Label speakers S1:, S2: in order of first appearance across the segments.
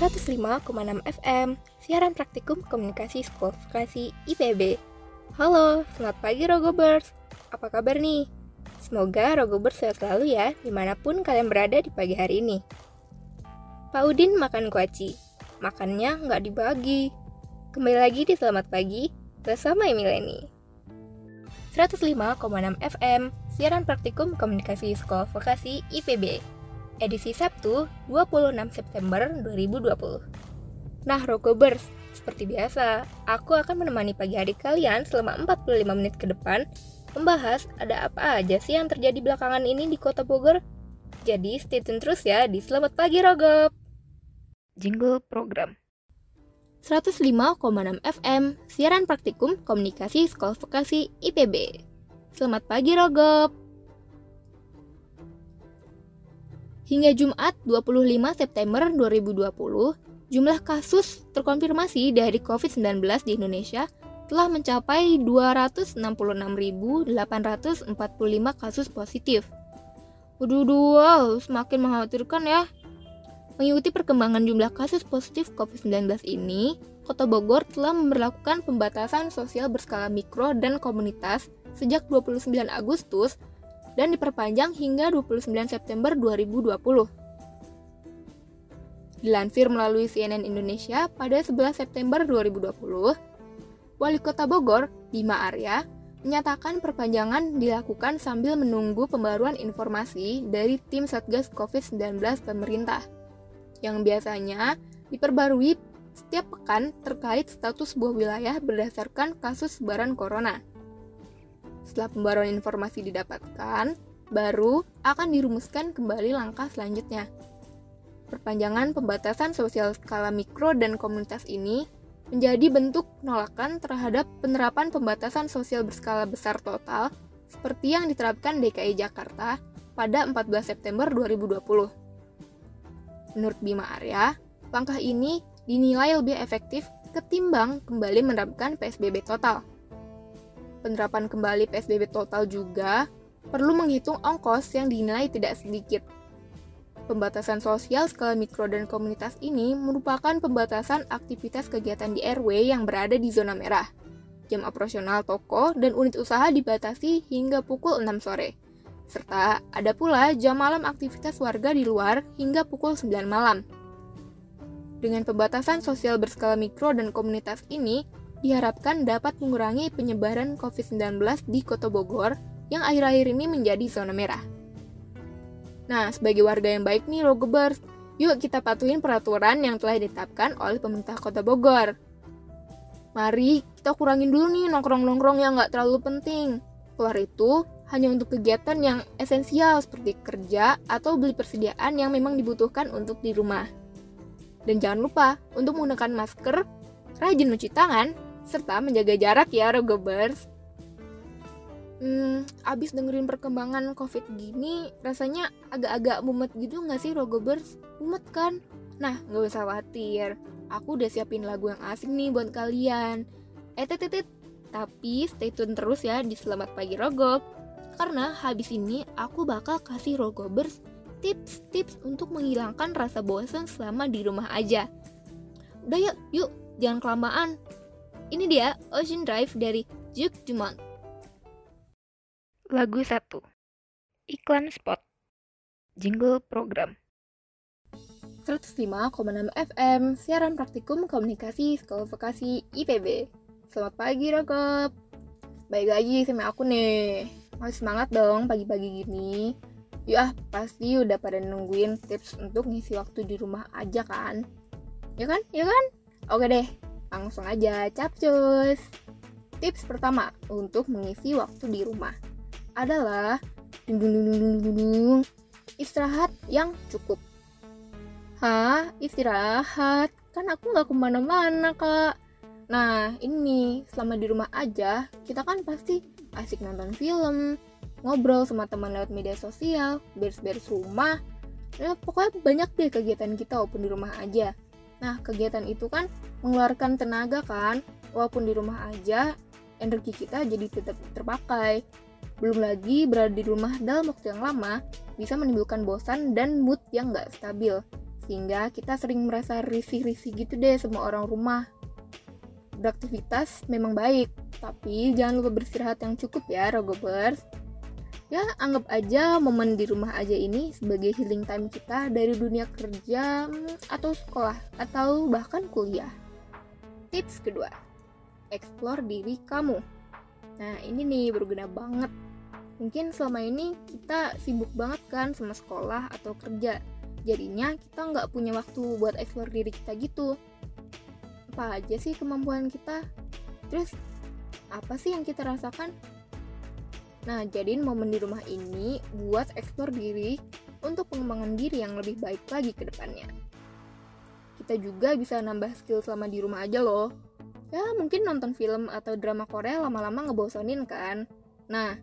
S1: 105,6 FM, siaran praktikum komunikasi sekolah vokasi IPB. Halo, selamat pagi Rogobers. Apa kabar nih? Semoga Rogobers sehat selalu ya, di mana pun kalian berada di pagi hari ini. Pak Udin makan kuaci, makannya nggak dibagi. Kembali lagi di Selamat Pagi bersama Emileni. 105,6 FM, siaran praktikum komunikasi sekolah vokasi IPB edisi Sabtu 26 September 2020. Nah, Rokobers, seperti biasa, aku akan menemani pagi hari kalian selama 45 menit ke depan membahas ada apa aja sih yang terjadi belakangan ini di kota Bogor. Jadi stay tune terus ya di Selamat Pagi Rogob. Jingle program. 105,6 FM, siaran praktikum komunikasi sekolah vokasi IPB. Selamat pagi Rogob. Hingga Jumat 25 September 2020, jumlah kasus terkonfirmasi dari COVID-19 di Indonesia telah mencapai 266.845 kasus positif. Waduh, wow, semakin mengkhawatirkan ya. Mengikuti perkembangan jumlah kasus positif COVID-19 ini, Kota Bogor telah memperlakukan pembatasan sosial berskala mikro dan komunitas sejak 29 Agustus dan diperpanjang hingga 29 September 2020. Dilansir melalui CNN Indonesia pada 11 September 2020, Wali Kota Bogor, Bima Arya, menyatakan perpanjangan dilakukan sambil menunggu pembaruan informasi dari tim Satgas COVID-19 pemerintah, yang biasanya diperbarui setiap pekan terkait status sebuah wilayah berdasarkan kasus sebaran corona. Setelah pembaruan informasi didapatkan, baru akan dirumuskan kembali langkah selanjutnya. Perpanjangan pembatasan sosial skala mikro dan komunitas ini menjadi bentuk penolakan terhadap penerapan pembatasan sosial berskala besar total seperti yang diterapkan DKI Jakarta pada 14 September 2020. Menurut Bima Arya, langkah ini dinilai lebih efektif ketimbang kembali menerapkan PSBB total penerapan kembali PSBB total juga perlu menghitung ongkos yang dinilai tidak sedikit. Pembatasan sosial skala mikro dan komunitas ini merupakan pembatasan aktivitas kegiatan di RW yang berada di zona merah. Jam operasional toko dan unit usaha dibatasi hingga pukul 6 sore. Serta ada pula jam malam aktivitas warga di luar hingga pukul 9 malam. Dengan pembatasan sosial berskala mikro dan komunitas ini, diharapkan dapat mengurangi penyebaran COVID-19 di Kota Bogor yang akhir-akhir ini menjadi zona merah. Nah, sebagai warga yang baik nih Rogebers, yuk kita patuhin peraturan yang telah ditetapkan oleh pemerintah Kota Bogor. Mari kita kurangin dulu nih nongkrong-nongkrong yang nggak terlalu penting. Keluar itu hanya untuk kegiatan yang esensial seperti kerja atau beli persediaan yang memang dibutuhkan untuk di rumah. Dan jangan lupa untuk menggunakan masker, rajin mencuci tangan, serta menjaga jarak ya Rogobers. Hmm, abis dengerin perkembangan COVID gini, rasanya agak-agak mumet gitu nggak sih Rogobers? Mumet kan? Nah, nggak usah khawatir. Aku udah siapin lagu yang asing nih buat kalian. Eh, titit, tapi stay tune terus ya di Selamat Pagi Rogob. Karena habis ini aku bakal kasih Rogobers tips-tips untuk menghilangkan rasa bosan selama di rumah aja. Udah yuk, yuk, jangan kelamaan. Ini dia Ocean Drive dari Juk Dumont. Lagu 1 Iklan Spot Jingle Program 105,6 FM Siaran Praktikum Komunikasi Sekolah Vokasi IPB Selamat pagi Rokop Baik lagi sama aku nih Masih semangat dong pagi-pagi gini Yuk ah, pasti udah pada nungguin tips untuk ngisi waktu di rumah aja kan? Ya kan? Ya kan? Oke deh, Langsung aja capcus. Tips pertama untuk mengisi waktu di rumah adalah istirahat yang cukup. Hah? Istirahat? Kan aku nggak ke mana-mana, Kak. Nah, ini selama di rumah aja, kita kan pasti asik nonton film, ngobrol sama teman lewat media sosial, beres-beres rumah. Ya, pokoknya banyak deh kegiatan kita walaupun di rumah aja. Nah, kegiatan itu kan mengeluarkan tenaga kan, walaupun di rumah aja, energi kita jadi tetap terpakai. Belum lagi berada di rumah dalam waktu yang lama bisa menimbulkan bosan dan mood yang nggak stabil, Sehingga kita sering merasa risih-risih gitu deh sama orang rumah. Beraktivitas memang baik, tapi jangan lupa beristirahat yang cukup ya, Rogobers. Ya, anggap aja momen di rumah aja ini sebagai healing time kita dari dunia kerja mm, atau sekolah atau bahkan kuliah. Tips kedua, explore diri kamu. Nah, ini nih berguna banget. Mungkin selama ini kita sibuk banget kan sama sekolah atau kerja. Jadinya kita nggak punya waktu buat explore diri kita gitu. Apa aja sih kemampuan kita? Terus, apa sih yang kita rasakan? Nah, jadiin momen di rumah ini buat eksplor diri untuk pengembangan diri yang lebih baik lagi ke depannya. Kita juga bisa nambah skill selama di rumah aja loh. Ya, mungkin nonton film atau drama Korea lama-lama ngebosonin kan? Nah,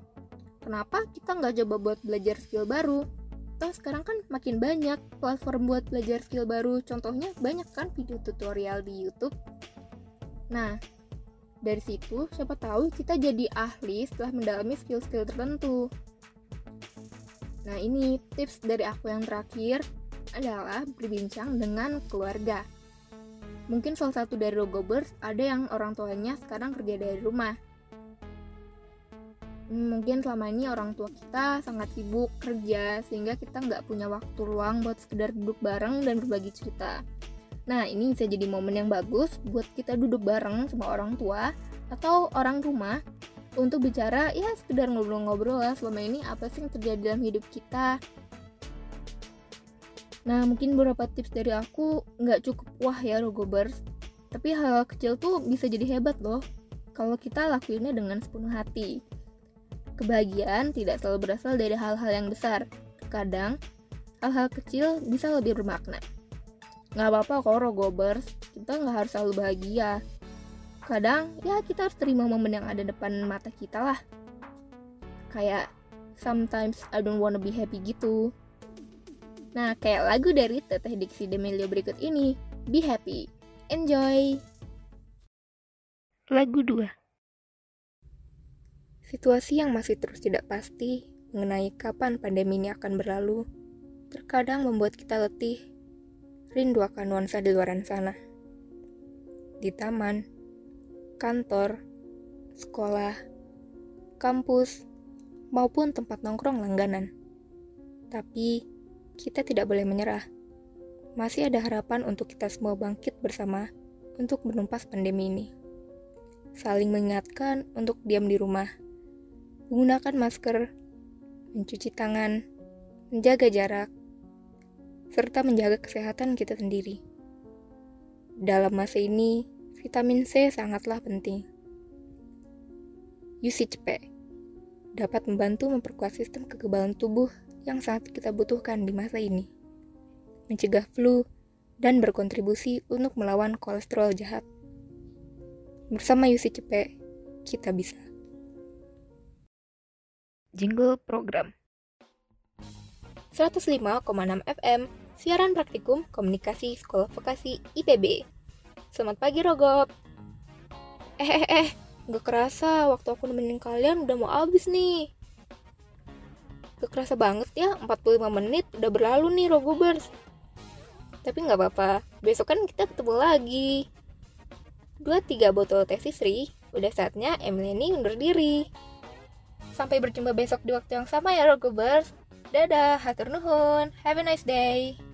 S1: kenapa kita nggak coba buat belajar skill baru? Toh sekarang kan makin banyak platform buat belajar skill baru. Contohnya banyak kan video tutorial di YouTube. Nah, dari situ, siapa tahu kita jadi ahli setelah mendalami skill-skill tertentu. Nah, ini tips dari aku yang terakhir adalah berbincang dengan keluarga. Mungkin salah satu dari Rogobers ada yang orang tuanya sekarang kerja dari rumah. Mungkin selama ini orang tua kita sangat sibuk kerja sehingga kita nggak punya waktu luang buat sekedar duduk bareng dan berbagi cerita. Nah, ini bisa jadi momen yang bagus buat kita duduk bareng sama orang tua atau orang rumah untuk bicara ya sekedar ngobrol-ngobrol lah selama ini apa sih yang terjadi dalam hidup kita. Nah, mungkin beberapa tips dari aku nggak cukup wah ya Rogobers, tapi hal, hal kecil tuh bisa jadi hebat loh kalau kita lakuinnya dengan sepenuh hati. Kebahagiaan tidak selalu berasal dari hal-hal yang besar. Kadang, hal-hal kecil bisa lebih bermakna nggak apa-apa kok rogobers kita nggak harus selalu bahagia. Kadang ya kita harus terima momen yang ada depan mata kita lah. Kayak sometimes I don't wanna be happy gitu. Nah kayak lagu dari Teteh Dixie Demelio berikut ini Be Happy. Enjoy! Lagu 2 Situasi yang masih terus tidak pasti mengenai kapan pandemi ini akan berlalu terkadang membuat kita letih rindu akan nuansa di luar sana. Di taman, kantor, sekolah, kampus, maupun tempat nongkrong langganan. Tapi, kita tidak boleh menyerah. Masih ada harapan untuk kita semua bangkit bersama untuk menumpas pandemi ini. Saling mengingatkan untuk diam di rumah, menggunakan masker, mencuci tangan, menjaga jarak, serta menjaga kesehatan kita sendiri. Dalam masa ini, vitamin C sangatlah penting. UCCP dapat membantu memperkuat sistem kekebalan tubuh yang sangat kita butuhkan di masa ini, mencegah flu, dan berkontribusi untuk melawan kolesterol jahat. Bersama UCCP, kita bisa. Jingle Program 105,6 FM, siaran praktikum komunikasi Sekolah Vokasi IPB. Selamat pagi, Rogob. Eh, eh, eh, gak kerasa waktu aku nemenin kalian udah mau habis nih. Gak kerasa banget ya, 45 menit udah berlalu nih, Rogobers. Tapi gak apa-apa, besok kan kita ketemu lagi. Dua tiga botol teh Sri, udah saatnya Emily undur diri. Sampai berjumpa besok di waktu yang sama ya, Rogobers. Dadah, hatur nuhun. Have a nice day.